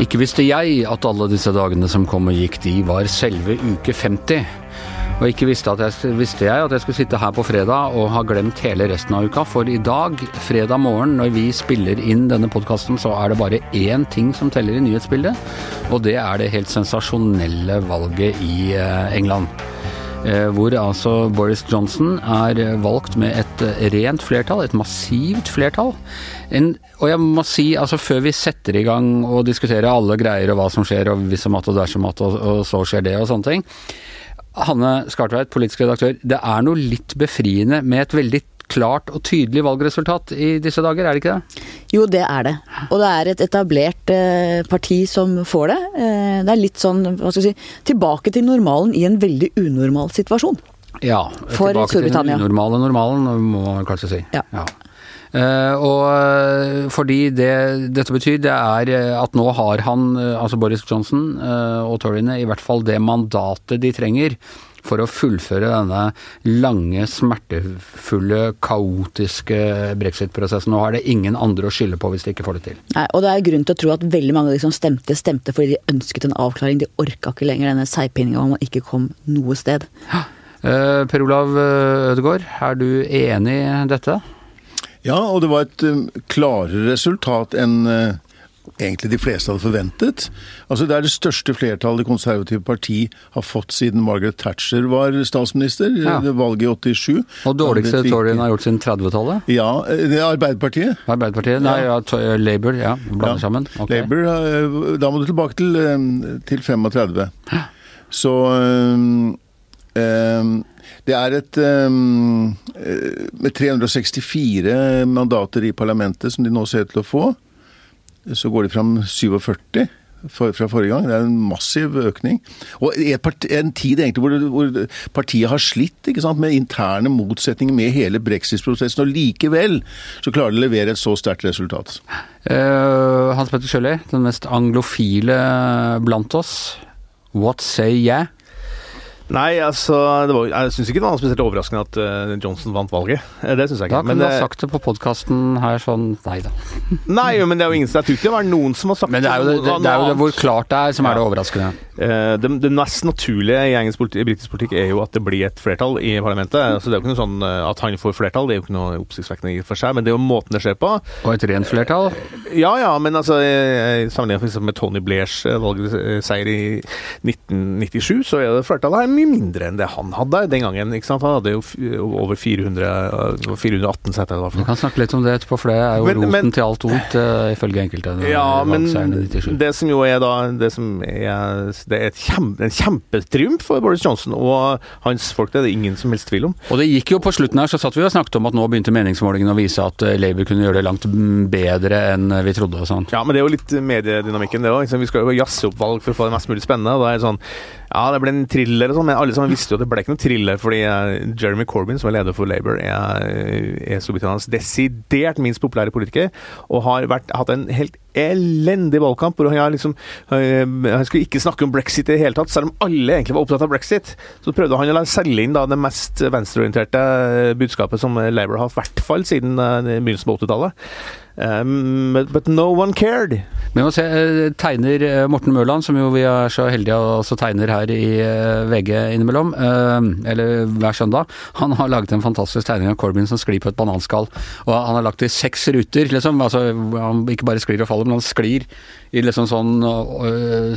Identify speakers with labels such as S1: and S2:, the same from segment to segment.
S1: Ikke visste jeg at alle disse dagene som kom og gikk, de var selve uke 50. Og ikke visste, jeg, visste jeg at jeg skulle sitte her på fredag og ha glemt hele resten av uka. For i dag, fredag morgen, når vi spiller inn denne podkasten, så er det bare én ting som teller i nyhetsbildet. Og det er det helt sensasjonelle valget i eh, England. Eh, hvor altså Boris Johnson er valgt med et rent flertall, et massivt flertall. En, og jeg må si, altså før vi setter i gang og diskuterer alle greier og hva som skjer, og hvis og matt og dersom matt og, og så skjer det og sånne ting, Hanne Skartveit, politisk redaktør. Det er noe litt befriende med et veldig klart og tydelig valgresultat i disse dager, er det ikke det?
S2: Jo, det er det. Og det er et etablert eh, parti som får det. Eh, det er litt sånn, hva skal vi si, tilbake til normalen i en veldig unormal situasjon.
S1: Ja,
S2: For
S1: tilbake
S2: Storbritannia.
S1: til den unormale normalen, må man kanskje si.
S2: Ja.
S1: Eh, og eh, fordi det dette betyr, det er at nå har han, altså Boris Johnson uh, og Toryene, i hvert fall det mandatet de trenger for å fullføre denne lange, smertefulle, kaotiske brexit-prosessen. Nå er det ingen andre å skylde på hvis de ikke får det til.
S2: Nei, og det er grunn til å tro at veldig mange av de som stemte, stemte fordi de ønsket en avklaring. De orka ikke lenger denne seigpininga om man ikke kom noe sted.
S1: Eh, per Olav eh, Ødegaard, er du enig i dette?
S3: Ja, og det var et um, klarere resultat enn uh, egentlig de fleste hadde forventet. Altså Det er det største flertallet Det konservative parti har fått siden Margaret Thatcher var statsminister.
S1: Ja.
S3: det Valget i 87.
S1: Og dårligste
S3: Det-
S1: har gjort siden 30-tallet?
S3: Ja, eh, det er Arbeiderpartiet.
S1: Arbeiderpartiet? Nei, ja, to- Labour. Ja, blander
S3: Ja.
S1: sammen. Okay.
S3: Labour, eh, da må du tilbake til, eh, til 35. Så um, um, det er et um, eh, Med 364 mandater i parlamentet som de nå ser ut til å få, så går de fram 47 for, fra forrige gang. Det er en massiv økning. Og part, en tid egentlig hvor, hvor partiet har slitt sant, med interne motsetninger med hele brexit-prosessen, og likevel så klarer de å levere et så sterkt resultat.
S1: Eh, Hans Petter Sjøli, den mest anglofile blant oss. What say yeah?
S4: Nei, altså det var, Jeg syns ikke det var spesielt overraskende at uh, Johnson vant valget. Eh, Det syns jeg ikke.
S1: Da kunne du ha
S4: eh,
S1: sagt det på podkasten her sånn Nei da.
S4: Nei, men det er jo ingen Jeg tror ikke det var noen som har sagt
S1: Men det er jo det, det, det, er jo det hvor klart det er, som er det overraskende.
S4: Uh, det, det mest naturlige i engelsk politi, britisk politikk er jo at det blir et flertall i parlamentet. Altså, det er jo ikke noe sånn At han får flertall, det er jo ikke noe oppsiktsvekkende i for seg, men det er jo måten det skjer på.
S1: Og et rent flertall.
S4: Ja ja, men altså sammenlignet med Tony Blairs valgseier i 1997, så er det flertallet her mye mindre enn det han hadde den gangen. ikke sant? Han hadde jo over 400, eh, 418 seter.
S1: Vi kan snakke litt om det etterpå, for det er jo
S4: Men-
S1: roten
S4: men-
S1: til alt ondt, uh, ifølge enkelte.
S4: Ja, men
S1: valgseieren i 97.
S4: det som jo er da Det som er, det er et kjempe, en kjempetriumf for Boris Johnson og hans folk, det er det ingen som helst tvil om.
S1: Og det gikk jo på slutten her, så satt vi og snakket om at nå begynte meningsmålingene å vise at eh, Labour kunne gjøre det langt bedre enn vi trodde og sånn.
S4: Ja, men det er jo litt mediedynamikken, det òg. Vi skal jo jazze opp valg for å få det mest mulig spennende. Og da er det sånn Ja, det ble en thriller og sånn, men alle sammen visste jo at det ble ikke noen thriller, fordi eh, Jeremy Corbyn, som er leder for Labour, er, er Storbritannias desidert minst populære politiker, og har vært, hatt en helt elendig valgkamp. hvor Han, liksom, øh, han skulle ikke snakke om brexit i det hele tatt, selv om alle egentlig var opptatt av brexit. Så prøvde han å selge inn da, det mest venstreorienterte budskapet som Labour har hatt, i hvert fall siden uh, begynnelsen på 80-tallet. Um, but, no one cared.
S1: Må se, eh, tegner eh, Morten Mørland, som jo vi er så heldige også tegner her i eh, VG innimellom, eller hver søndag, han har laget en fantastisk tegning av Corbyn som sklir på et bananskall. Og han har lagt det i seks ruter, liksom. Altså, han ikke bare sklir og faller, men han sklir i liksom sånn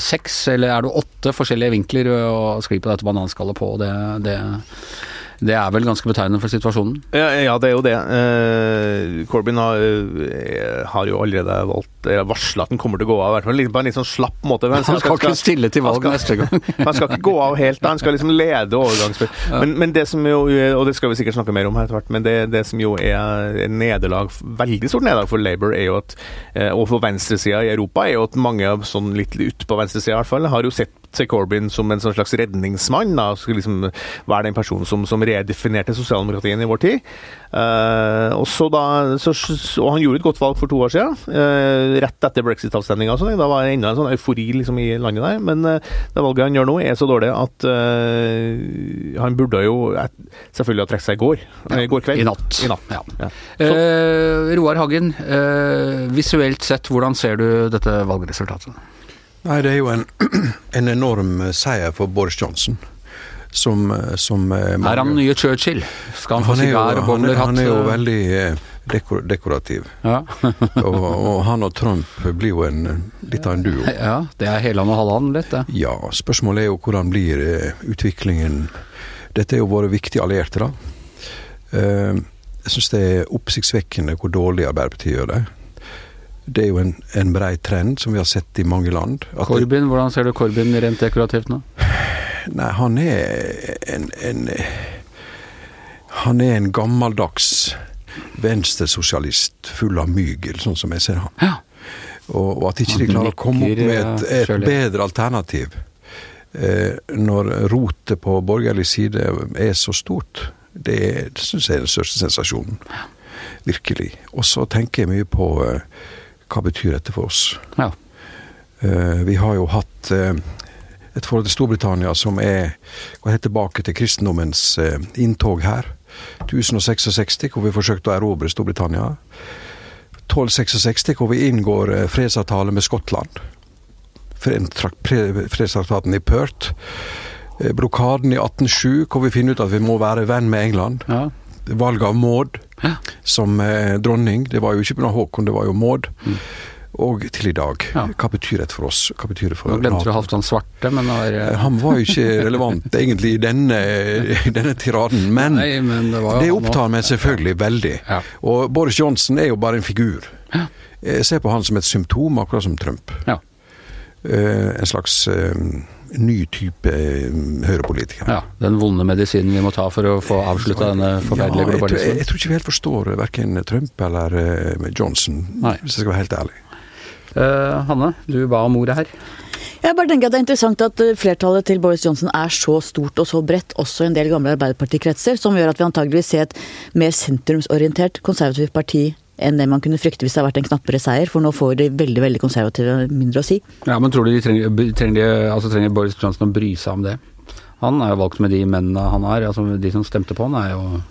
S1: seks, eller er det åtte forskjellige vinkler og sklir på dette bananskallet på. Det, det, det er vel ganske betegnende for situasjonen.
S4: Ja, ja, det er jo det. Uh, Corbyn har, uh, har jo allerede valgt varsla at han kommer til å gå av, i hvert fall på en litt sånn slapp måte. Men
S1: Han skal ikke stille til valg neste gang.
S4: Han skal ikke gå av helt, da. han skal liksom lede overgangsspill. Men, men det som jo, og det skal vi sikkert snakke mer om her etter hvert, men det, det som jo er et nederlag, veldig stort nederlag for Labour, er jo at, eh, og for venstresida i Europa, er jo at mange sånn litt utpå venstresida i hvert fall, har jo sett til Corbyn som en sånn slags redningsmann. da, Skulle liksom være den personen som, som redefinerte sosialdemokratien i vår tid. Uh, og så da, så, og han gjorde et godt valg for to år siden, uh, rett etter brexit-avstemninga. Sånn, da var det enda en sånn eufori liksom, i landet der. Men uh, det valget han gjør nå, er så dårlig at han burde jo selvfølgelig ha trukket seg i går. I går kveld.
S1: I natt.
S4: I natt.
S1: Ja. Ja. Roar Hagen, visuelt sett, hvordan ser du dette valgresultatet?
S5: Nei, Det er jo en, en enorm seier for Boris Johnson. Som, som
S1: mange, Er han nye Churchill? Skal han få sigar og bowlerhatt?
S5: Han er jo veldig dekor, dekorativ. Ja. og, og, han og Trump blir jo en, litt av en duo.
S1: Ja, Det er hele og halvannen litt, det.
S5: Ja. Spørsmålet er jo hvordan blir utviklingen Dette er jo våre viktige allierte, da. Jeg syns det er oppsiktsvekkende hvor dårlig Arbeiderpartiet gjør det. Det er jo en, en brei trend som vi har sett i mange land.
S1: Corbyn, hvordan ser du Corbyn rent dekorativt nå?
S5: Nei, han er en, en Han er en gammeldags venstresosialist full av mygel, sånn som jeg ser han.
S1: Ja.
S5: Og, og, at ikke de klarer å komme opp med et, et bedre alternativ eh, når rotet på borgerlig side er så stort. Det, det syns jeg er den største sensasjonen. Virkelig. Og så tenker jeg mye på eh, hva betyr dette for oss.
S1: Ja.
S5: Eh, vi har jo hatt eh, et forhold til Storbritannia som er går helt tilbake til kristendommens eh, inntog her. 1066, hvor vi forsøkte å erobre Storbritannia. 1266, hvor vi inngår fredsavtale med Skottland. Fredstraktaten i Perth. Blokaden i 1807, hvor vi finner ut at vi må være venn med England.
S1: Ja.
S5: Valget av Maud ja. som dronning. Det var jo ikke bare Håkon, det var jo Maud. Mm og til i dag. Ja. Hva betyr det for oss? Hva betyr det for
S1: Nå glemte du Halvdan Svarte, men var,
S5: uh... Han var jo ikke relevant egentlig i denne, denne tiraden, men, Nei, men det, det opptar meg selvfølgelig veldig. Og Boris Johnson er jo bare en figur. Ja. Jeg ser på han som et symptom, akkurat som Trump.
S1: Ja.
S5: Eh, en slags uh, ny type høyrepolitiker.
S1: Ja, Den vonde medisinen vi må ta for å få avslutta denne forferdelige globalismen?
S5: Jeg, jeg, tror ikke vi helt forstår verken Trump eller Johnson, Nei. hvis jeg skal være helt ærlig.
S1: Uh, Hanne, du ba om ordet her.
S2: Jeg bare tenker at Det er interessant at eh, flertallet til Boris Johnson er så stort og så bredt, også i en del gamle arbeiderpartikretser, som gjør at vi antageligvis ser et mer sentrumsorientert konservativt parti enn det man kunne frykte hvis det hadde vært en knappere seier, for nå får de veldig veldig konservative mindre å si.
S1: Ja, Men tror du de trenger, trenger, de, altså trenger Boris Johnson å bry seg om det? Han er jo valgt med de mennene han har. altså De som stemte på han er jo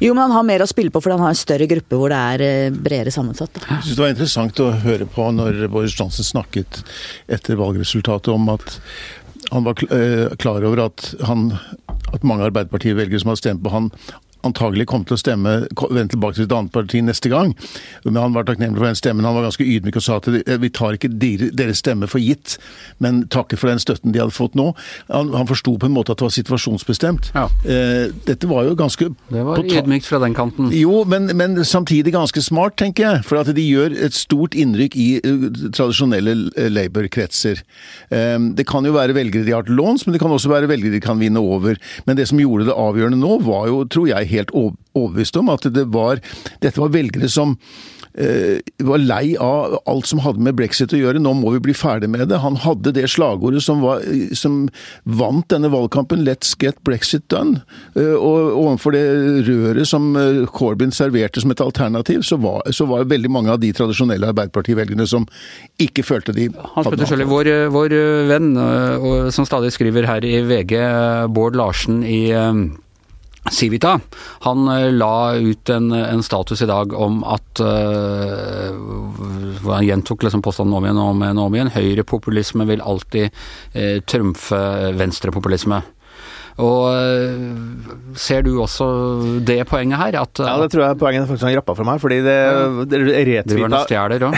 S2: jo, men han har mer å spille på fordi han har en større gruppe hvor det er eh, bredere sammensatt.
S3: Jeg synes det var interessant å høre på når Boris Johnson snakket etter valgresultatet om at han var eh, klar over at, han, at mange Arbeiderparti-velgere som hadde stemt på han, antagelig kom til å stemme vende tilbake til et annet parti neste gang. Men Han var takknemlig for den stemmen. Han var ganske ydmyk og sa at vi tar ikke deres stemme for gitt, men takker for den støtten de hadde fått nå. Han, han forsto på en måte at det var situasjonsbestemt.
S1: Ja.
S3: Eh, dette var jo ganske
S1: Det var ydmykt fra den kanten.
S3: Jo, men, men, samtidig ganske smart, tenker jeg. For at de gjør et stort innrykk i uh, tradisjonelle Labour-kretser. Det kan jo være velgere de har til låns, men det kan også være velgere de kan vinne over. Men det som gjorde det avgjørende nå, var jo, tror jeg, helt overbevist om at det var, dette var velgere som eh, var lei av alt som hadde med brexit å gjøre. Nå må vi bli ferdig med det. Han hadde det slagordet som, var, som vant denne valgkampen, 'Let's get Brexit done'. Eh, og overfor det røret som eh, Corbyn serverte som et alternativ, så var, så var veldig mange av de tradisjonelle Arbeiderparti-velgerne som ikke følte de
S1: Hans Petter Sjøli, vår, vår venn, som stadig skriver her i VG, Bård Larsen i Civita han eh, la ut en, en, status i dag om at uh, Han gjentok liksom påstanden om igjen og om igjen. om igjen. Høyrepopulisme vil alltid uh, trumfe venstrepopulisme. Og Ser du også det poenget her? At,
S4: ja, det tror jeg poenget faktisk han rappa for meg. fordi det, det
S1: retvita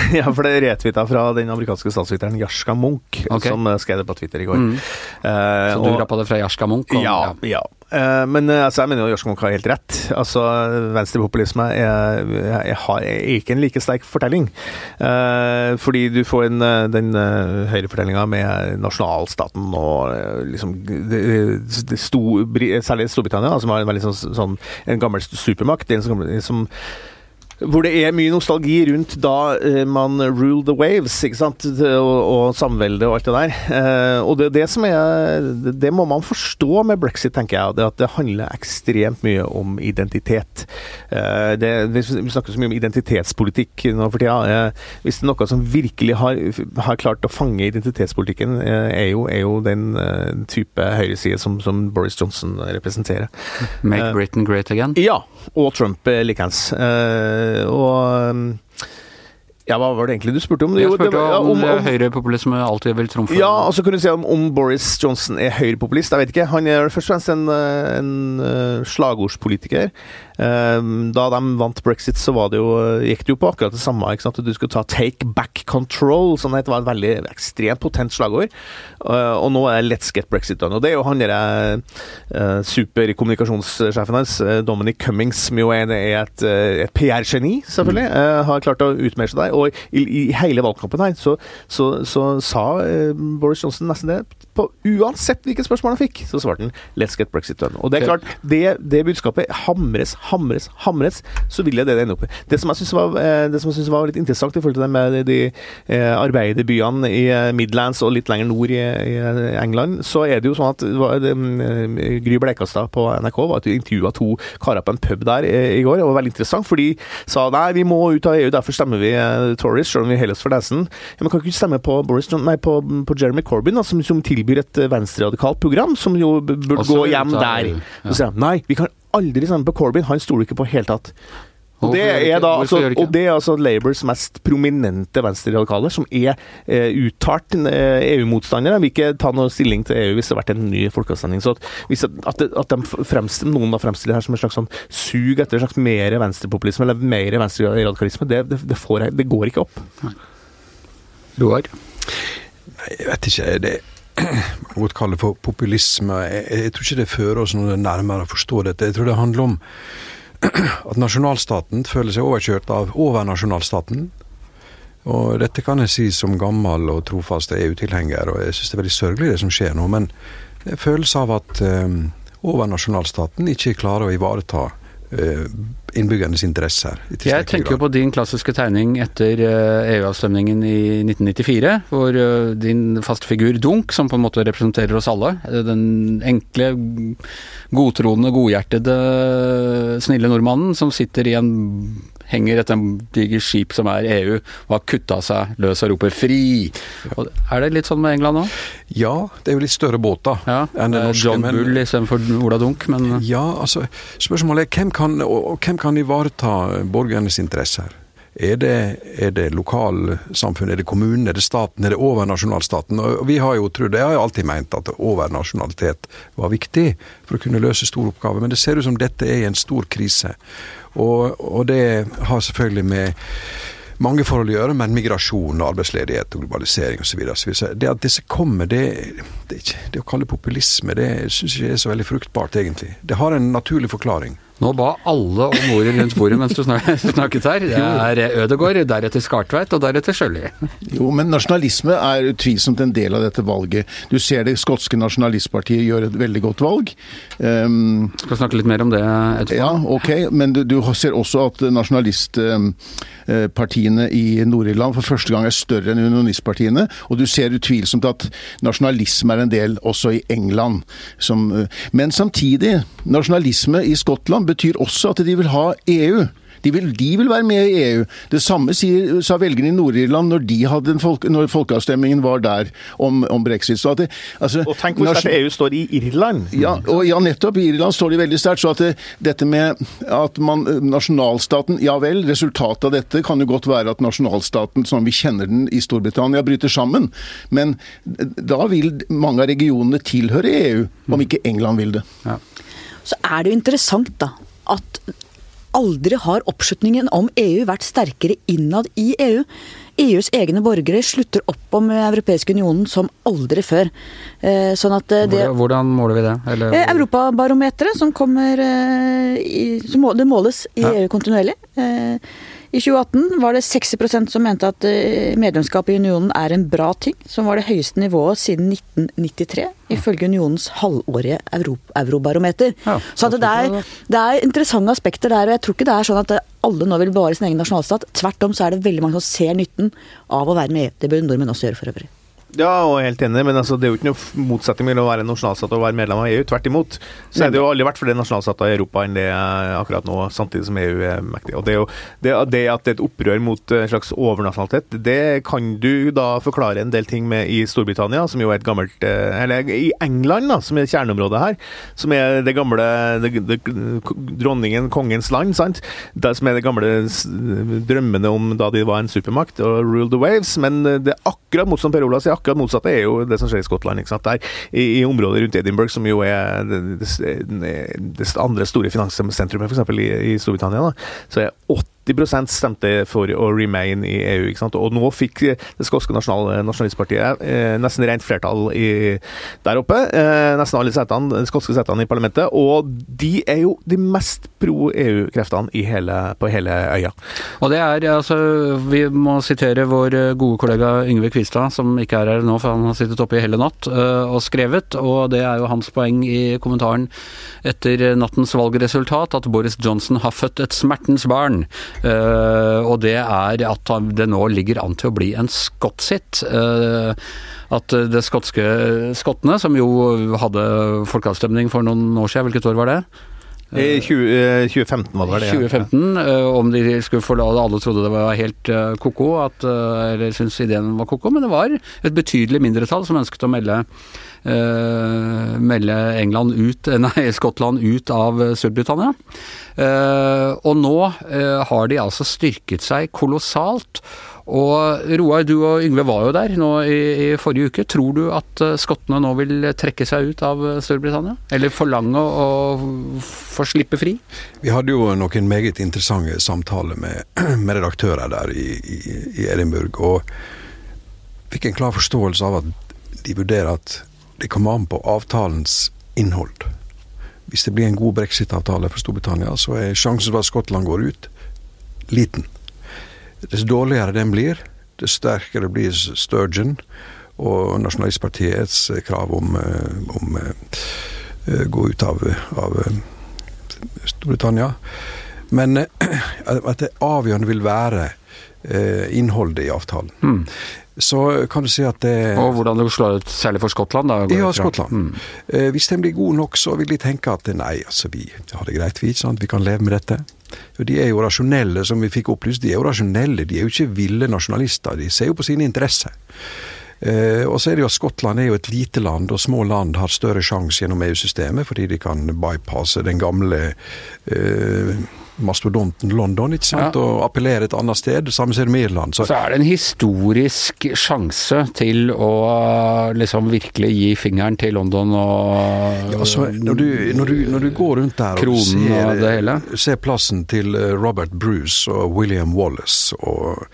S4: ja, for det retvita fra den amerikanske statsviteren Jarska Munch, okay. som skrev det på Twitter i går.
S1: Mm. Uh, Så du og, rappa det fra Jarska Munch?
S4: Og, ja, ja. Uh, men uh, altså, jeg mener jo Jørskog har helt rett. Altså, Venstrepopulisme er, er, er, ikke en like sterk fortelling. fordi du får en, den høyrefortellinga med nasjonalstaten og liksom det, det sto, Særlig Storbritannia, som har en veldig sånn, sånn en gammel supermakt. En som, som hvor det er mye nostalgi rundt da uh, man rule the waves, ikke sant, og, og samvelde og alt det der. Uh, og det, det som er Det må man forstå med brexit, tenker jeg. Det at det handler ekstremt mye om identitet. Uh, det, vi snakker så mye om identitetspolitikk nå for tida. hvis det er noe som virkelig har, har klart å fange identitetspolitikken, er jo, er jo den type høyreside som, som, Boris Johnson representerer.
S1: Make Britain great again?
S4: Ja, og Trump likeens. Uh, og um, ja, Hva var det egentlig du spurte om?
S1: Jeg spurte jo, om, om, om høyrepopulisme alltid vil trumfe
S4: Ja, og så kunne du si om, om, Boris Johnson er høyrepopulist. Jeg vet ikke. Han er først og fremst en, en uh, slagordspolitiker. Um, da de vant brexit, så det jo, gikk det jo på akkurat det samme. sant? Du skulle ta 'take back control', som det var et veldig ekstremt potent slagord. Uh, og nå er 'let's get brexit done'. Og det er jo han derre uh, superkommunikasjonssjefen hans, Dominic Cummings, som jo er, et, et PR-geni, selvfølgelig, mm. har klart å utmerke seg der. Og i, i, hele valgkampen her så, så, så sa Boris Johnson nesten det på uansett hvilket spørsmål han fikk, så svarte han 'let's get Brexit done'. Og det er klart, det, det budskapet hamres, hamres, hamres, så vil jeg det det ender opp i. Det som jeg syns var, eh, var, litt interessant i forhold til det med de, eh, arbeiderbyene i eh, Midlands og litt lenger nord i, i England, så er det jo sånn at det, Gry Bleikastad på NRK var intervjua to karer på en pub der i, går. Det var veldig interessant, for de sa nei, vi må ut av EU, derfor stemmer vi Tories, selv om vi helst for nesen. Ja, men kan ikke stemme på, Boris, nei, på, på Jeremy Corbyn, da, som, som tilbyr tilbyr et eh, venstreradikalt program, som jo burde gå hjem der. Så sier de nei, vi kan aldri stemme på Corbyn, han stoler ikke på i hele tatt. Og det, er da, altså, og det er altså Labours mest prominente venstreradikaler, som er eh, uttalt eh, EU-motstandere. Vil ikke ta noe stilling til EU hvis det har vært en ny folkeavstemning. Så at, at, at, fremstiller, noen da fremstiller det her som et slags sånn sug etter en slags mer venstrepopulisme eller mer venstreradikalisme, det, det, det, får, det går ikke opp.
S1: Roar?
S5: Nei, jeg vet ikke. det godt kalle for populisme. Jeg, jeg, tror ikke det fører oss noe nærmere å forstå dette. Jeg tror det handler om at nasjonalstaten føler seg overkjørt av overnasjonalstaten. Og dette kan jeg si som gammel og trofast EU-tilhenger, og jeg syns det er veldig sørgelig det som skjer nå. Men det er følelse av at um, overnasjonalstaten ikke klarer å ivareta innbyggernes interesser.
S1: Jeg tenker jo på din klassiske tegning etter EU-avstemningen eh, e i 1994, hvor eh, din faste figur Dunk, som på en måte representerer oss alle, eh, den enkle, godtroende, godhjertede, snille nordmannen som sitter i en henger etter en diger skip som er EU, og har kutta seg løs og roper 'fri'. Og er det litt sånn med England nå?
S5: Ja, det er jo litt større båter
S1: ja, enn det norske. John Bull istedenfor Ola Dunk, men
S5: Ja, altså, spørsmålet er hvem kan, og, hvem kan ivareta borgernes interesser? Er det, er det lokalsamfunn, er det kommunen, er det staten, er det overnasjonalstaten? Og vi har jo trodd, jeg har jo alltid ment at overnasjonalitet var viktig for å kunne løse store oppgaver, men det ser ut som dette er i en stor krise. Og, og det har selvfølgelig med mange forhold å gjøre, men migrasjon, arbeidsledighet, og globalisering osv. Det at disse kommer, det, det, det, å kalle populisme, det syns jeg er så veldig fruktbart, egentlig. Det har en naturlig forklaring.
S1: Nå ba alle om ordet rundt bordet mens du snakket her. Det er Ødegård, deretter Skartveit og deretter Sjøli.
S3: Jo, men nasjonalisme er utvilsomt en del av dette valget. Du ser det skotske nasjonalistpartiet gjør et veldig godt valg.
S1: Um, Skal snakke litt mer om det etterpå.
S3: Ja, ok. Men du, du ser også at nasjonalistpartiene i Nord-Irland for første gang er større enn unionistpartiene. Og du ser utvilsomt at nasjonalisme er en del også i England. Som, men samtidig, nasjonalisme i Skottland betyr også at de vil ha EU. De vil, de vil, være med i EU. Det samme sier, sa velgerne i Nord-Irland når, folk, når folkeavstemningen var der om, om brexit. Det,
S4: altså, og tenk hvor sterkt EU står i Irland!
S3: Ja, og, ja, nettopp. I Irland står de veldig sterkt. Så at det, dette med at man, nasjonalstaten Ja vel, resultatet av dette kan jo godt være at nasjonalstaten som vi kjenner den i Storbritannia, bryter sammen. Men da vil mange av regionene tilhøre EU, om ikke England vil det. Ja
S2: så er det jo interessant da, at aldri har oppslutningen om EU vært sterkere innad i EU. EUs egne borgere slutter opp om Europeiske unionen som aldri før.
S1: Eh, sånn eh, det, Hvordan måler vi det?
S2: Eller? Eh, Europabarometeret, som kommer i, Det måles i ja. EU kontinuerlig. I 2018 var det 60% som mente at eh, medlemskap i unionen er en bra ting, som var det høyeste nivået siden 1993, ifølge unionens halvårige euro eurobarometer. Ja, så det er, det er, interessante aspekter der, og jeg tror ikke det er sånn at alle nå vil bevare sin egen nasjonalstat. Tvert om så er det veldig mange som ser nytten av å være med. Det bør nordmenn også gjøre for øvrig.
S4: Ja, og helt enig, men altså, det er jo ikke noe motsetning mellom å være nasjonalstat og være medlem av EU. Tvert imot. Så er det jo aldri vært flere nasjonalstater i Europa enn det akkurat nå, samtidig som EU er mektig. Og det, jo, det, det, at det er et opprør mot en slags overnasjonalitet, det kan du da forklare en del ting med i Storbritannia, som jo er et gammelt eh, Eller i England, da, som er kjerneområdet her. Som er det gamle det, dronningen, kongens land, sant. Det, som er det gamle drømmene om da de var en supermakt og rule the waves. Men det er akkurat mot som Per Ola sier akkurat motsatte er jo det som skjer i Skottland. ikke sant? Der, i, i, området rundt Edinburgh, som jo er det, det, det andre store finanssentrumet f.eks. I, i Storbritannia, da, så er 80 90% stemte for å remain i EU. ikke sant? Og nå fikk det skotske nasjonal, nasjonalistpartiet eh, nesten rent flertall i, der oppe. Eh, nesten alle setene, de skotske setene i parlamentet. Og de er jo de mest pro EU-kreftene på hele øya.
S1: Og det er altså Vi må sitere vår gode kollega Yngve Kvistad, som ikke er her nå, for han har sittet oppe i hele natt eh, og skrevet. Og det er jo hans poeng i kommentaren etter nattens valgresultat, at Boris Johnson har født et smertens barn. Uh, og det er at det nå ligger an til å bli en skottsitt. Uh, at det skotske skottene, som jo hadde folkeavstemning for noen år siden, hvilket år var det?
S4: I 20, 2015 var det
S1: det. 2015, ja. Om de skulle forlate Alle trodde det var helt ko-ko, eller syntes ideen var ko-ko, men det var et betydelig mindretall som ønsket å melde uh, melde England ut, nei, Skottland ut av Storbritannia. Eh, og nå eh, har de altså styrket seg kolossalt. Og Roar, du og Yngve var jo der nå i, i forrige uke. Tror du at skottene nå vil trekke seg ut av Storbritannia? Eller forlange å få slippe fri?
S5: Vi hadde jo noen meget interessante samtaler med, med redaktører der i, i, i Edinburgh, og fikk en klar forståelse av at de vurderer at det kommer an på avtalens innhold. Hvis det blir en god brexit-avtale for Storbritannia, så er sjansen for at Skottland går ut, liten. Dess dårligere den blir, dess sterkere blir Sturgeon og Nasjonalistpartiets krav om, eh, om å eh, gå ut av, av eh, Storbritannia. Men at det avgjørende vil være innholdet i avtalen. Mm så kan du si at det
S1: Og hvordan det slår ut, særlig for Skottland? da?
S5: Ja, Skottland. Mm. Eh, hvis den blir god nok, så vil de tenke at nei, altså vi har det greit, vi, sant? vi kan leve med dette. Jo, de er jo rasjonelle, som vi fikk opplyst. De er jo rasjonelle, de er jo ikke ville nasjonalister. De ser jo på sine interesser. Eh, og så er det jo at Skottland er jo et lite land, og små land har større sjanse gjennom EU-systemet, fordi de kan bypasse den gamle eh, mastodonten London ikke sant, ja. og appellere et annet sted. Samme ser med Irland.
S1: Så. så er det en historisk sjanse til å liksom virkelig gi fingeren til London og
S5: ja, altså, når, du, når, du, når, du, går rundt der og ser, ser plassen til eh, Robert Bruce og William Wallace og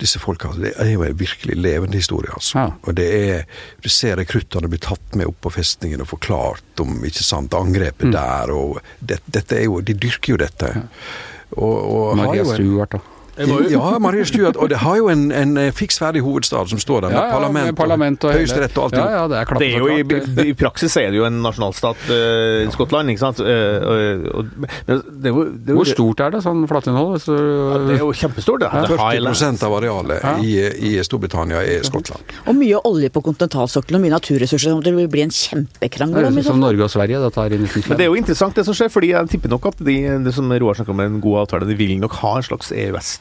S5: disse folka. Det er jo en virkelig levende historie, altså. Ja. Og det er Du ser rekruttene bli tatt med opp på festningen og forklart om ikke sant, angrepet mm. der, og det, dette er jo De dyrker jo dette. Ja.
S1: Og, og Maria Stuart, da.
S5: Ja, Marie Stuart. Og det har jo en, en eh, fiks ferdig hovedstad som står der, med ja, ja, parlament, med parlament og, og høyesterett og alt.
S1: Ja, ja, det er,
S4: det er jo i, i, praksis er det jo en nasjonalstat, uh, Skottland, ikke sant. Uh, og,
S1: det det, det Hvor stort er det, sånn flatinnhold?
S4: Så, ja, det er jo kjempestort, det.
S5: Ja. 40% av arealet i, i, Storbritannia er Skottland.
S2: Og mye olje på kontinentalsokkelen og mye naturressurser. Det vil bli en kjempekrangel
S1: om. Som Norge og Sverige, dette her i 1925.
S4: Men det er jo interessant det som skjer, fordi jeg tipper nok at de, det som Roar snakker om en god avtale, de vil nok ha en slags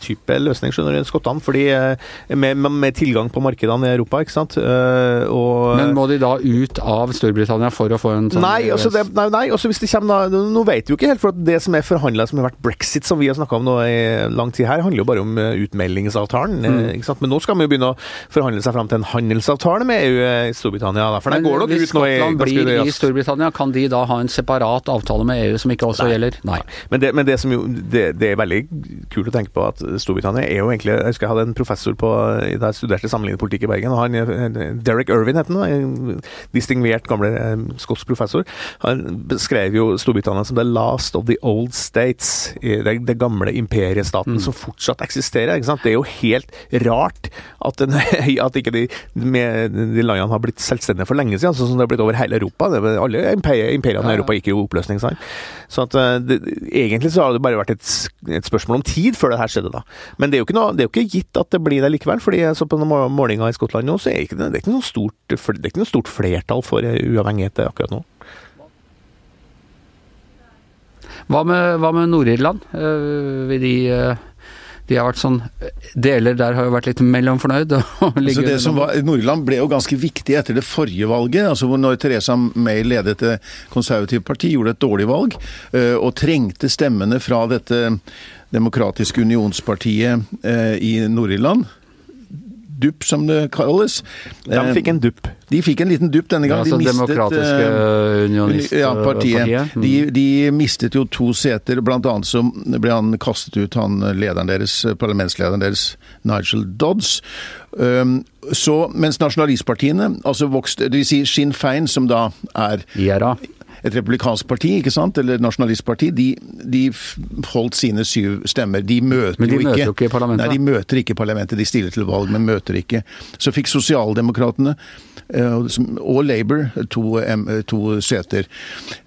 S4: EØS-type løsning skjønner du, skottene. fordi eh, med, med, tilgang på markedene i Europa, ikke sant. Eh,
S1: og, Men må de da ut av Storbritannia for å få en sånn
S4: Nei, altså det, nei, nei altså hvis det kommer da Nå vet vi jo ikke helt, for det som er forhandla, som har vært brexit, som vi har snakka om nå i lang tid her, handler jo bare om eh, utmeldingsavtalen. Mm. ikke sant? Men nå skal vi jo begynne å forhandle seg fram til en handelsavtale med EU i Storbritannia. Da. For den går nok ut nå i
S1: Hvis blir i Storbritannia, kan de da ha en separat avtale med EU som ikke også nei. gjelder?
S4: Nei. Men, det, men det, som jo, det, det, er veldig kult å tenke på at Storbritannia er jo egentlig Jeg husker jeg hadde en professor på, da jeg studerte sammenlignet i Bergen. og han, eh, Derek Irvin het han, en distingvert gamle eh, skotsk professor. Han beskrev jo Storbritannia som the last of the old states. Det, det gamle imperiestaten mm. som fortsatt eksisterer. ikke sant? Det er jo helt rart at, den, at ikke de, de landene har blitt selvstendige for lenge siden, sånn som det har blitt over hele Europa. Det, alle imperiene i Europa gikk jo i oppløsning. Sant? Så at, det, egentlig så har det bare vært et, et, spørsmål om tid før det her skjedde, da. Men det er jo ikke, noe, det er jo ikke gitt at det blir det likevel. fordi jeg så på noen målinger i Skottland nå, så er det ikke, det er ikke noe stort, det er ikke noe stort flertall for uavhengighet akkurat nå.
S1: Hva med, hva med Nord-Irland? Vil de uh de har vært sånn Deler der har jo vært litt mellomfornøyd.
S3: altså det som var, Nord-Irland ble jo ganske viktig etter det forrige valget, altså hvor når Teresa May ledet Det konservative parti, gjorde et dårlig valg eh, og trengte stemmene fra dette demokratiske unionspartiet eh, i Nord-Irland dupp, som det kalles.
S4: De eh, fikk en dupp.
S3: De fikk en liten dupp denne gang.
S1: Ja, altså
S3: de
S1: mistet, Demokratiske uh, Unionistpartiet. Ja, partiet.
S3: Mm. De, de, mistet jo to seter. Blant annet så ble han kastet ut, han lederen deres, parlamentslederen deres, Nigel Dodds. Um, så, mens nasjonalistpartiene altså vokste, vil si Sinn Fein, som da er
S1: IRA
S3: et republikansk parti, ikke sant, eller nasjonalistparti, de, de holdt sine syv stemmer. De møter
S1: men de
S3: jo
S1: ikke, ikke parlamentet?
S3: Nei, de møter ikke parlamentet. De stiller til valg, men møter ikke. Så fikk sosialdemokratene Eh, og Labour to, to seter.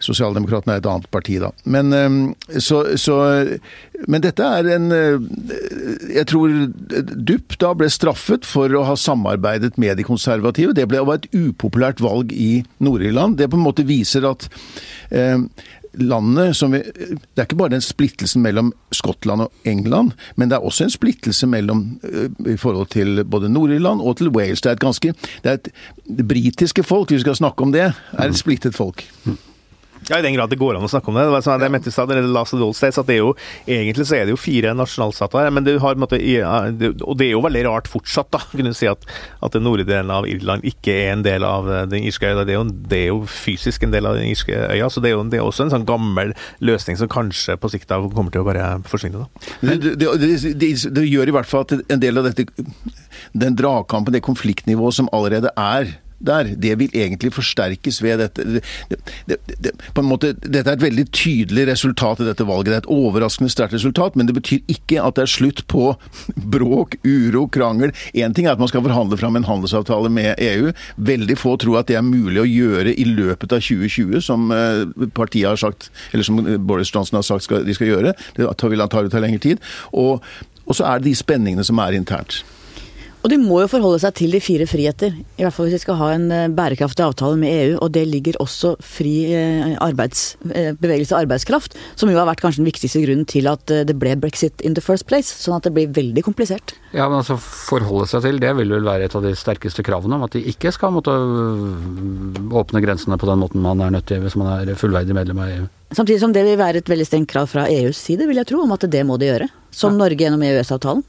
S3: Sosialdemokratene er et annet parti, da. Men, eh, så, så, men dette er en eh, Jeg tror Dupp da ble straffet for å ha samarbeidet med de konservative. Det ble et upopulært valg i Nord-Irland. Det på en måte viser at landet som vi, Det er ikke bare den splittelsen mellom Skottland og England, men det er også en splittelse mellom eh, i forhold til både Nord-Irland og til Wales. Det er et ganske Det er et det britiske folk, hvis vi skal snakke om det, er et splittet folk.
S4: Ja, I den grad det går an å snakke om det. Det var sånn jeg mente i stad, Last of Old States, at det er jo, Egentlig så er det jo fire nasjonalstater her, men det har, måte, og det er jo veldig rart fortsatt, da, kunne du si at, at den nordlige delen av Irland ikke er en del av eh, den irske øya. Det er jo, det er jo fysisk en del av den irske øya, så det er jo det er også en sånn gammel løsning som kanskje på sikt kommer til å bare forsvinne. da.
S3: Det, det, det, det gjør i hvert fall at en del av dette, den dragkampen, det konfliktnivået som allerede er der, det vil egentlig forsterkes ved dette. Det, det, det, på en måte, dette er et veldig tydelig resultat i dette valget. Det er et overraskende sterkt resultat, men det betyr ikke at det er slutt på bråk, uro, krangel. Én ting er at man skal forhandle fram en handelsavtale med EU. Veldig få tror at det er mulig å gjøre i løpet av 2020, som eh, partiet har sagt, eller som Boris Johnson har sagt skal, de skal gjøre. Det vil antagelig ta lengre tid. Og, og så er det de spenningene som er internt.
S2: Og de må jo forholde seg til de fire friheter, i hvert fall hvis de skal ha en eh, bærekraftig avtale med EU. Og det ligger også fri eh, arbeids, eh, bevegelse av arbeidskraft, som jo har vært kanskje den viktigste grunnen til at det ble brexit in the first place. Sånn at det blir veldig komplisert.
S1: Ja, men altså forholde seg til det vil vel være et av de sterkeste kravene, om at de ikke skal måtte åpne grensene på den måten man er nødt til hvis man er fullverdig medlem av EU.
S2: Samtidig som det vil være et veldig strengt krav fra EUs side, vil jeg tro, om at det må de gjøre. Som ja. Norge gjennom EØS-avtalen.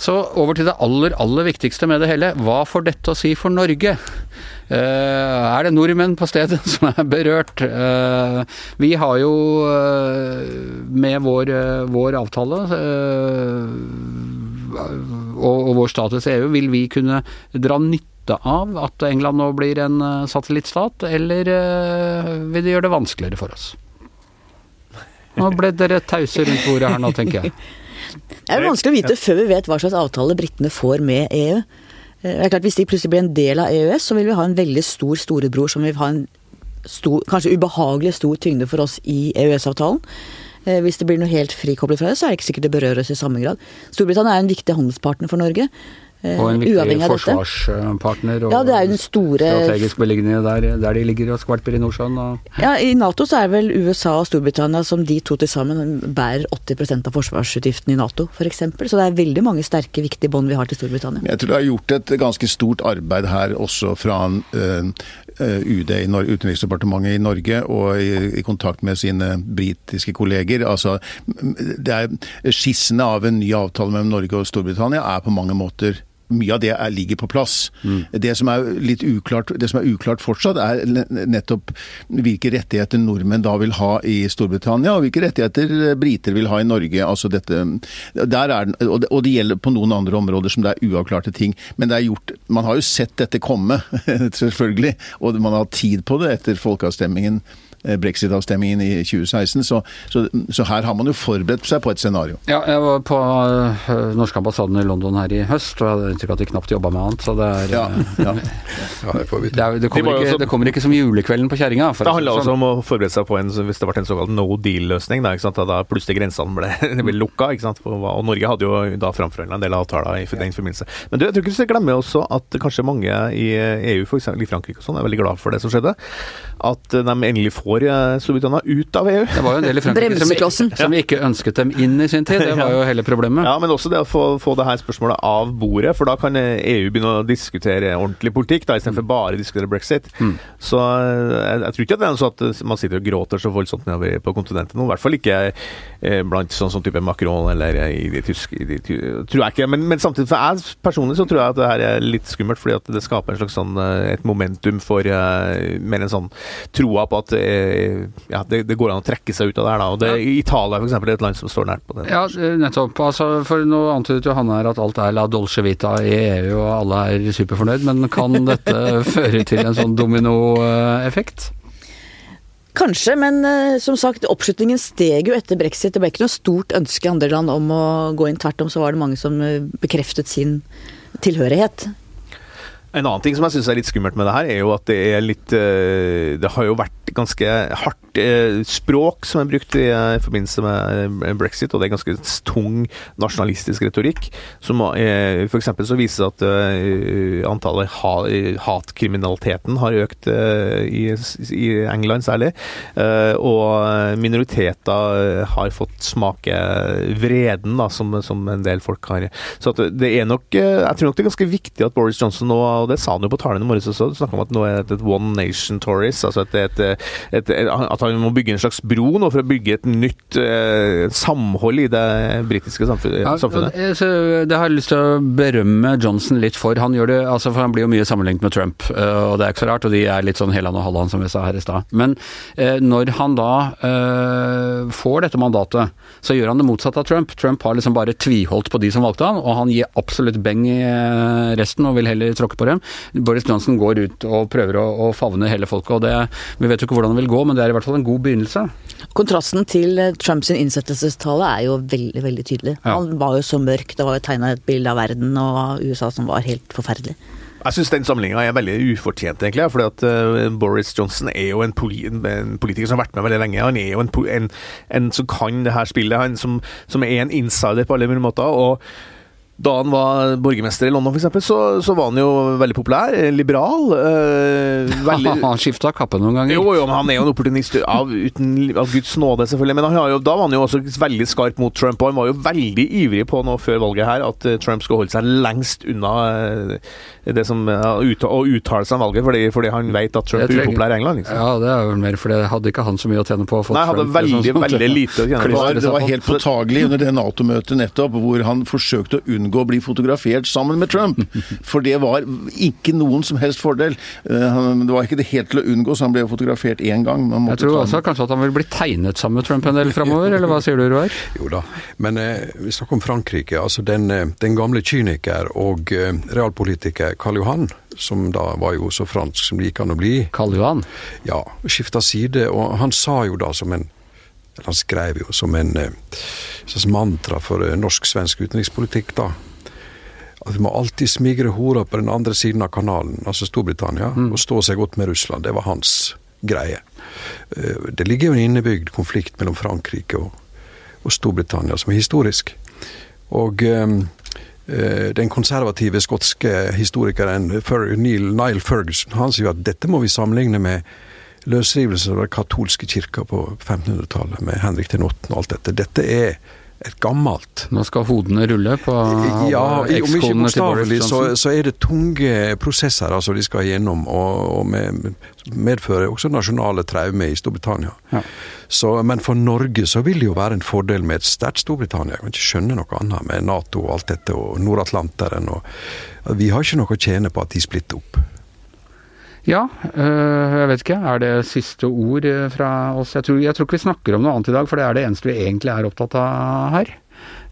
S1: Så over til det aller, aller viktigste med det hele. Hva får dette å si for Norge? Uh, er det nordmenn på stedet som er berørt? Uh, vi har jo uh, med vår, vår avtale og, vår status i EU, vil vi kunne dra nytte av at England nå blir en satellittstat, eller vil det gjøre det vanskeligere for oss? Nå ble dere tause rundt bordet her nå, tenker jeg.
S2: Det er jo vanskelig å vite før vi vet hva slags avtale britene får med EU. Eh, det er klart Hvis de plutselig blir en del av EØS, så vil vi ha en veldig stor storebror som vil ha en stor, kanskje ubehagelig stor tyngde for oss i EØS-avtalen. Eh, hvis det blir noe helt frikoblet fra det, så er det ikke sikkert det berører oss i samme grad. Storbritannia er en viktig handelspartner for Norge.
S1: Eh, og en viktig forsvarspartner og
S2: ja, det er jo den store...
S1: strategisk beliggende der, der, de ligger og skvalper i Nordsjøen. Og...
S2: Ja, I Nato så er vel USA og Storbritannia som de to til sammen bærer 80% av forsvarsutgiftene i Nato f.eks. Så det er veldig mange sterke, viktige bånd vi har til Storbritannia.
S3: Jeg tror det har gjort et ganske stort arbeid her også fra uh, UD, i Utenriksdepartementet i Norge, og i, i kontakt med sine britiske kolleger. Altså, det er Skissene av en ny avtale mellom Norge og Storbritannia er på mange måter mye av det er, ligger på plass. Mm. Det som er litt uklart, det som er uklart fortsatt, er nettopp hvilke rettigheter nordmenn da vil ha i Storbritannia, og hvilke rettigheter briter vil ha i Norge. altså dette, er, og, det, og det gjelder på noen andre områder som det er uavklarte ting. Men det er gjort, man har jo sett dette komme, selvfølgelig, og man har tid på det etter folkeavstemningen Eh, brexit-avstemningen i 2016. Så, så, så, her har man jo forberedt seg på et scenario.
S1: Ja, jeg var på uh, norske ambassaden i London her i høst, og jeg hadde inntrykk av at de knapt jobba med annet. Så det er, ja, ja. ja det, det, er, det, kommer ikke, det, kommer ikke, som julekvelden på kjerringa.
S4: Det handla også sånn. om å forberede seg på en, hvis det ble en såkalt no deal-løsning, da, da plutselig grensene ble, ble lukka. Og Norge hadde jo da framforhandla en del avtaler i den forbindelse. Men du, jeg tror ikke du skal glemme også at kanskje mange i EU, f.eks. i Frankrike og sånn, er veldig glad for det som skjedde. At de endelig får får eh, Storbritannia ut av EU.
S1: Det var jo en del i Frankrike som, som, ikke ønsket dem inn i sin tid. Det var jo hele problemet.
S4: Ja, men også det å få, få det her spørsmålet av bordet, for da kan EU eh, e begynne å diskutere ordentlig politikk, da, istedenfor bare å diskutere brexit. Mm. Så eh, jeg, jeg, tror ikke at det er sånn at man sitter og gråter så voldsomt nedover på kontinentet nå. I hvert fall ikke eh, blant sånn sånn type Macron eller i de tyske i de, Tror jeg ikke. Men, men, samtidig, for jeg personlig så tror jeg at det her er litt skummelt, fordi at det skaper en slags sånn et momentum for uh, mer en sånn troa på at uh, ja, det, det, går an å trekke seg ut av det her. Da. Og det, ja. Italia f.eks. er et land som står nært på det.
S1: Ja, nettopp. Altså, for Nå antydet jo han her at alt er la dolce vita i EU og alle er superfornøyd, men kan dette føre til en sånn dominoeffekt?
S2: Kanskje, men uh, som sagt, oppslutningen steg jo etter brexit. Det ble ikke noe stort ønske i andre land om å gå inn. Tvert om så var det mange som bekreftet sin tilhørighet.
S4: En annen ting som jeg syns er litt skummelt med det her, er jo at det er litt uh, Det har jo vært ganske hardt Eh, språk som er brukt i, eh, forbindelse med eh, brexit, og det er ganske tung nasjonalistisk retorikk. Som f.eks. så viser at antallet hatkriminaliteten har økt i, England særlig. og minoriteter har fått smake vreden, da, som, som en del folk har. Så det er nok Jeg tror nok det er ganske viktig at Boris Johnson nå, og det sa han jo på talen i morges også, snakka om at nå er det et one nation Tourist, altså et, et, et, at han må bygge en slags bro nå for å bygge et nytt eh, samhold i det britiske samfunnet. Ja,
S1: det har jeg lyst til å berømme Johnson litt for. Han gjør det, altså for han blir jo mye sammenlignet med Trump, eh, og det er ikke så rart. Og de er litt sånn Heland og Halland, som vi sa her i stad. Men eh, når han da eh, får dette mandatet, så gjør han det motsatte av Trump. Trump har liksom bare tviholdt på de som valgte han, og han gir absolutt beng i eh, resten og vil heller tråkke på dem. Boris Johnson går ut og prøver å, å favne hele folket, og det, vi vet jo ikke hvordan det vil gå, men det er i hvert fall en god begynnelse.
S2: Kontrasten til eh, Trumps innsettelsestale er jo veldig veldig tydelig. Ja. Han var jo så mørk, det var jo tegna et bilde av verden og USA som var helt forferdelig.
S4: Jeg syns den sammenligninga er veldig ufortjent, egentlig. fordi at uh, Boris Johnson er jo en, poli en, politiker som har vært med veldig lenge. Han er jo en, en, en som kan det her spillet, han som, som er en insider på alle mulige måter. og da han var borgermester i London, f.eks., så, så var han jo veldig populær. Liberal. Øh,
S1: veldig... han skifta kappe noen ganger?
S4: Jo, jo, men han er jo en opportunist av, uten, av Guds nåde, selvfølgelig. Men jo, da var han jo også veldig skarp mot Trump, og han var jo veldig ivrig på nå før valget her at uh, Trump skal holde seg lengst unna det som å uttale seg om valget, fordi, fordi, han vet at Trump er upopulær i England. Liksom.
S1: Ja, det er vel mer fordi hadde ikke han så mye å tjene på å få
S4: Nei, hadde veldig, sånn, veldig lite å tjene på.
S3: Det var helt påtagelig under det Nato-møtet nettopp, hvor han forsøkte å unngå unngå å bli fotografert sammen med Trump. For det var ikke noen som helst fordel. Eh, det var ikke det helt til å unngå, så han ble fotografert én gang.
S1: Jeg tror også kanskje at han vil bli tegnet sammen med Trump en del framover, eller hva sier du, Roar?
S5: Jo da, men eh, vi snakker om Frankrike. altså Den, eh, den gamle kyniker og eh, realpolitiker Karl Johan som da var jo så fransk som det gikk an å bli.
S1: Karl Johan?
S5: Ja, skifta side. Og han sa jo da som en Han skrev jo som en eh, slags mantra for eh, norsk-svensk utenrikspolitikk, da. At vi må alltid smigre hora på den andre siden av kanalen, altså Storbritannia, mm. og stå seg godt med Russland. Det var hans greie. Eh, det ligger jo en innebygd konflikt mellom Frankrike og, og Storbritannia som er historisk. Og um, den konservative skotske historikeren Neil, Niall Ferguson han sier at dette må vi sammenligne med løsrivelsen av den katolske kirka på 1500-tallet, med Henrik den 8. og alt dette. Dette er et gammelt.
S1: Nå skal hodene rulle på
S5: Ja, om ikke bokstavelig, så, så, er det tunge prosesser altså de skal gjennom, og, og med, medfører også nasjonale traumer i Storbritannia. Ja. Så, men for Norge så vil det jo være en fordel med et sterkt Storbritannia. Jeg kan ikke skjønne noe annet med Nato og alt dette, og Nord-Atlanteren. Vi har ikke noe å tjene på at de splitter opp.
S1: Ja, øh, jeg vet ikke. Er det siste ord øh, fra oss? Jeg tror, jeg tror, ikke vi snakker om noe annet i dag, for det er det eneste vi egentlig er opptatt av her.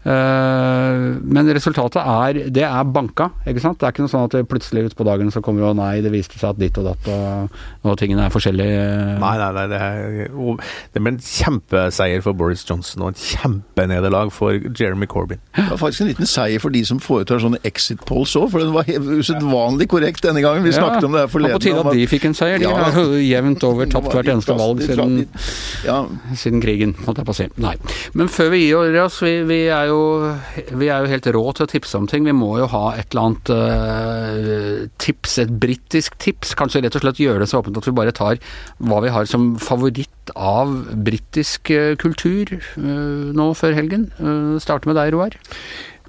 S1: Eh, men resultatet er Det er banka, ikke sant. Det er ikke noe sånn at plutselig utpå dagen så kommer jo nei, det viste seg at ditt og datt og, og tingene er forskjellige.
S4: Nei, nei, nei. Det, er, det ble en kjempeseier for Boris Johnson og en kjempenederlag for Jeremy Corbyn.
S3: Det var faktisk en liten seier for de som foretar sånne exit polls òg, for den var usedvanlig korrekt denne gangen. Vi snakket om det her forleden.
S1: På tide at de fikk en seier. De ja, har jevnt over tapt hvert eneste valg siden, ja. siden krigen, måtte jeg på å si. Nei. Men før vi gir oss, vi, vi er jo jo, vi er jo helt rå til å tipse om ting. Vi må jo ha et eller annet uh, tips, et britisk tips. Kanskje rett og slett gjøre det så åpent at vi bare tar hva vi har som favoritt av britisk uh, kultur uh, nå før helgen. Starte med deg, Roar.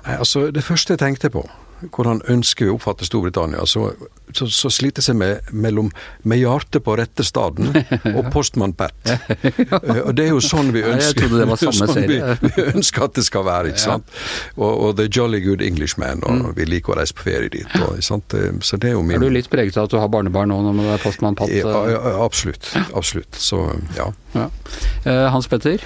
S5: Nei, altså, Det første jeg tenkte på, hvordan ønsker vi å oppfatte Storbritannia, så, så, så sliter jeg med, mellom med hjertet på rette staden og postmann Pat. Eh, og det er jo sånn vi ønsker, sånn vi, vi, ønsker at det skal være. ikke sant? Og, og The Jolly Good Englishman, og mm. vi liker å reise på ferie dit. Og, eh, så det er jo min...
S1: Er du litt preget av at du har barnebarn nå når du er postmann Pat?
S5: Ja, ja, absolutt. Absolutt. Så ja. ja.
S1: Hans Petter?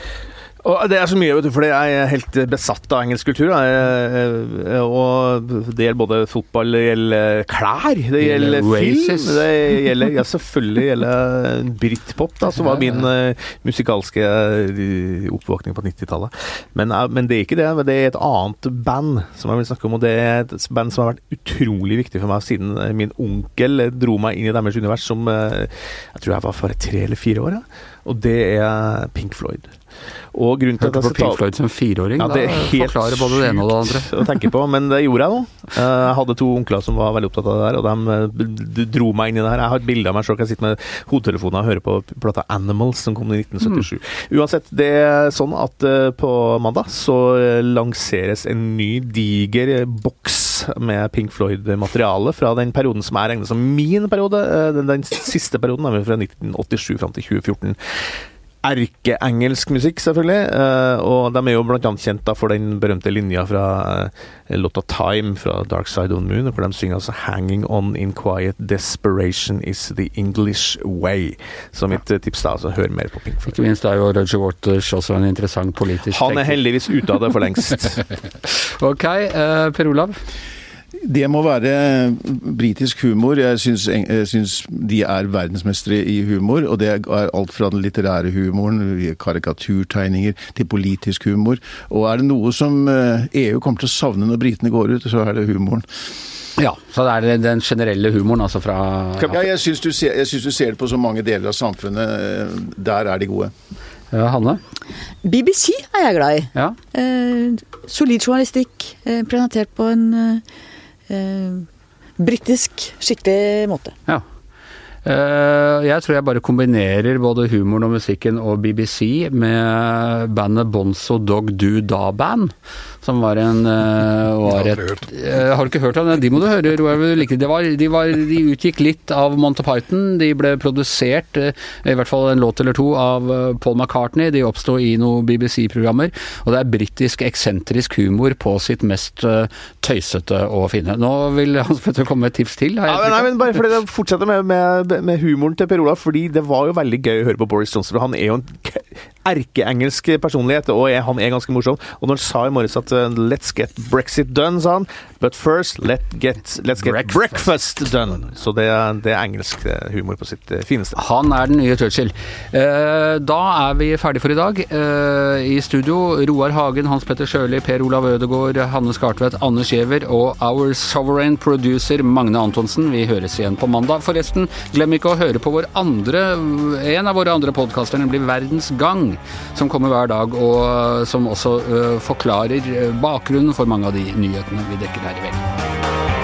S4: Og det er så mye, vet du, for jeg er helt besatt av engelsk kultur. Jeg, og det gjelder både fotball, det gjelder klær, det gjelder film Det gjelder ja, selvfølgelig gjelder britpop, da, som var min uh, musikalske uh, oppvåkning på 90-tallet. Men, uh, men, det er ikke det. Det er et annet band som jeg vil snakke om, og det er et band som har vært utrolig viktig for meg siden min onkel dro meg inn i deres univers som jeg tror jeg var for tre eller fire år. Ja. Og det er Pink Floyd.
S1: Og grunnen til Hørte på Pink Floyd som fireåring? Ja, det er helt forklarer både det ene og det andre.
S4: å tenke på, men det gjorde jeg nå. Eh, jeg hadde to onkler som var veldig opptatt av det der, og de eh, dro meg inn i det her. Jeg har et bilde av meg selv, jeg sitter med hodetelefoner og hører på plata Animals som kom i 1977. Mm. Uansett, det er sånn at eh, på mandag så lanseres en ny diger boks med Pink Floyd-materiale fra den perioden som er regnet som min periode. Den, den siste perioden, nemlig fra 1987 fram til 2014 erkeengelsk musikk, selvfølgelig. Uh, og de er jo annet kjent da for den berømte linja fra uh, låta 'Time' fra 'Dark Side of the Moon', hvor de synger altså 'Hanging on in quiet desperation is the English way'. Så mitt uh, tips da, altså hør mer på Pink Floyd.
S1: Ikke minst er jo Roger Waters også en interessant politisk
S4: Han er heldigvis ute av det for lengst.
S1: ok, Per Olav?
S3: Det må være britisk humor. Jeg syns, jeg syns, de er verdensmestere i humor. Og det er alt fra den litterære humoren, karikaturtegninger, til politisk humor. Og er det noe som EU eh, e kommer til å savne når britene går ut, så er det humoren.
S1: Ja, så det er den generelle humoren, altså fra
S3: Ja, jeg syns du, du, ser det på så mange deler av samfunnet. Der er de gode.
S1: Ja, Hanne?
S2: BBC er jeg glad i.
S1: Ja.
S2: Eh, solid journalistikk, eh, presentert på en eh, eh, britisk, skikkelig måte.
S1: Ja. Uh, jeg tror jeg bare kombinerer både humoren og musikken og BBC med bandet Bonzo Dog Do Da Band som var en uh, var et, uh, Har du ikke hørt om det? De må du høre, Roar. De, var, de, var, de, utgikk litt av Monty Python. De ble produsert, i hvert fall en låt eller to, av Paul McCartney. De oppsto i noen BBC-programmer. Og det er britisk eksentrisk humor på sitt mest tøysete å finne. Nå vil Hans Petter komme med et tips til.
S4: Ja, men, nei, men bare fordi det fortsetter med, med, med, humoren til Per Olav, fordi det var jo veldig gøy å høre på Boris Johnson. Han er jo en erkeengelsk personlighet, og er, han er ganske morsom. Og når han sa i morges at uh, 'let's get Brexit done', sa han. But first, let get, let's get breakfast, breakfast done. Så det, det, er engelsk eh, humor på sitt uh, fineste.
S1: Han er den nye Churchill. Uh, da er vi ferdige for i dag. I studio Roar Hagen, Hans Petter Sjøli, Per Olav Ødegaard, Hanne Skartvedt, Anne Skjever og our sovereign producer Magne Antonsen. Vi høres igjen på mandag. Forresten, glem ikke å høre på vår andre, en av våre andre podkaster, nemlig Verdens Gang som kommer hver dag, og eh, som også uh, forklarer eh, bakgrunnen for mange av de nyhetene vi dekker her i kveld.